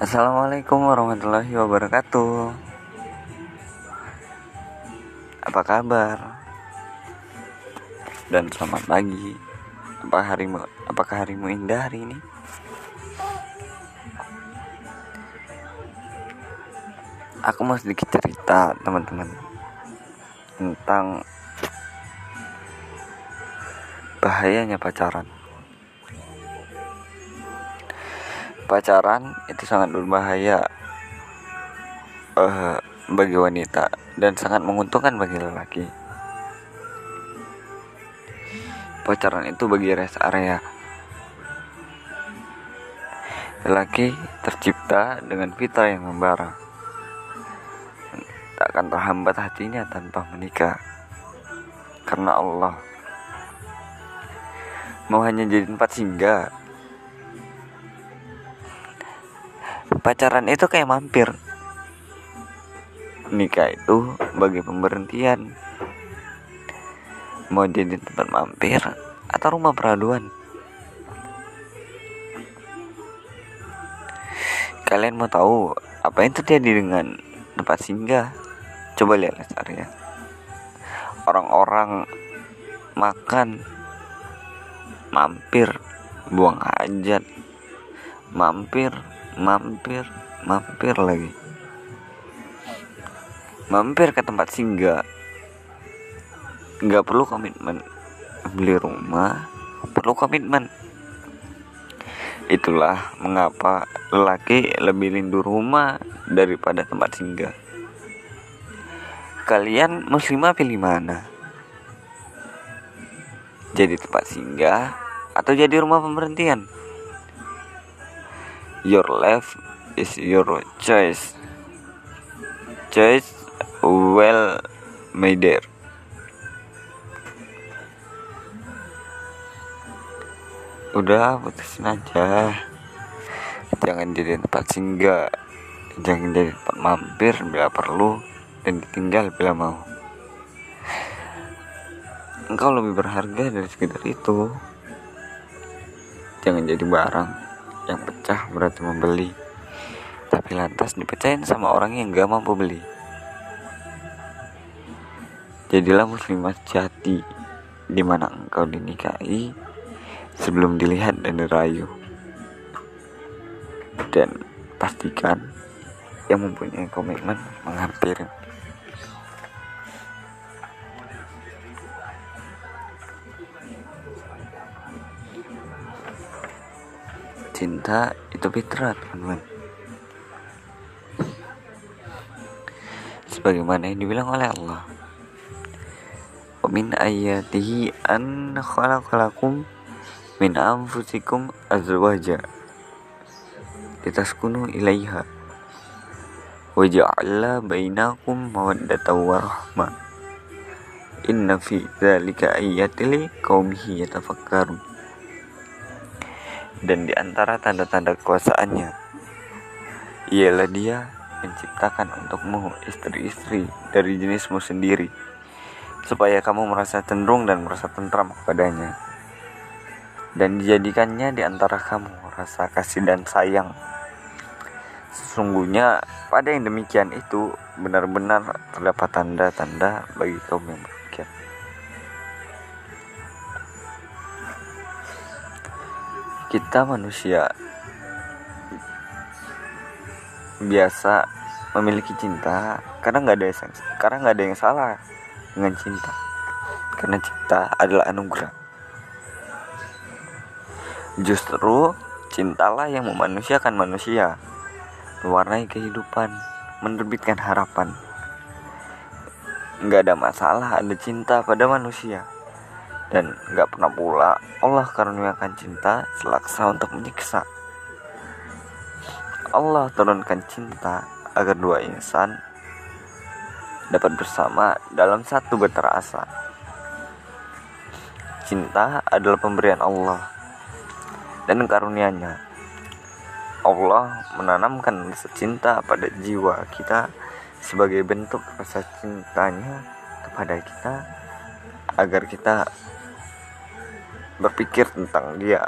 Assalamualaikum warahmatullahi wabarakatuh. Apa kabar? Dan selamat pagi. Apa harimu? Apakah harimu indah hari ini? Aku mau sedikit cerita, teman-teman, tentang bahayanya pacaran. Pacaran itu sangat berbahaya uh, bagi wanita dan sangat menguntungkan bagi lelaki. Pacaran itu bagi rest area. Lelaki tercipta dengan fitrah yang membara. Tak akan terhambat hatinya tanpa menikah. Karena Allah mau hanya jadi tempat singgah pacaran itu kayak mampir. Nikah itu bagi pemberhentian. Mau jadi tempat mampir atau rumah peraduan. Kalian mau tahu apa yang terjadi dengan tempat singgah? Coba lihat ya orang-orang makan mampir buang hajat mampir mampir mampir lagi. Mampir ke tempat singgah. Nggak perlu komitmen beli rumah perlu komitmen. Itulah mengapa lelaki lebih rindu rumah daripada tempat singgah. Kalian muslimah pilih mana? Jadi tempat singgah atau jadi rumah pemberhentian your life is your choice. Choice well made udah putusin aja. Jangan jadi tempat singgah. Jangan jadi tempat mampir bila perlu dan ditinggal bila mau. Engkau lebih berharga dari sekedar itu. Jangan jadi barang yang pecah berarti membeli. Tapi lantas dipecahin sama orang yang gak mampu beli. Jadilah muslimah jati di mana engkau dinikahi sebelum dilihat dan dirayu. Dan pastikan yang mempunyai komitmen menghampiri cinta itu fitrah teman-teman sebagaimana yang dibilang oleh Allah. Min ayatihi an khalaqalakum min anfusikum azwaja. Litaskunu ilaiha. Wa ja'ala bainakum mawaddatan wa inna fi dzalika ayatil qaumihi yatafakkarun dan di antara tanda-tanda kekuasaannya ialah dia menciptakan untukmu istri-istri dari jenismu sendiri supaya kamu merasa cenderung dan merasa tentram kepadanya. Dan dijadikannya di antara kamu rasa kasih dan sayang. Sesungguhnya pada yang demikian itu benar-benar terdapat tanda-tanda bagi kaum yang kita manusia biasa memiliki cinta karena nggak ada yang karena nggak ada yang salah dengan cinta. Karena cinta adalah anugerah. Justru cintalah yang memanusiakan manusia. Mewarnai kehidupan menerbitkan harapan. Nggak ada masalah ada cinta pada manusia dan gak pernah pula Allah karuniakan cinta selaksa untuk menyiksa. Allah turunkan cinta agar dua insan dapat bersama dalam satu betara asa. Cinta adalah pemberian Allah dan karunianya. Allah menanamkan rasa cinta pada jiwa kita sebagai bentuk rasa cintanya kepada kita agar kita berpikir tentang dia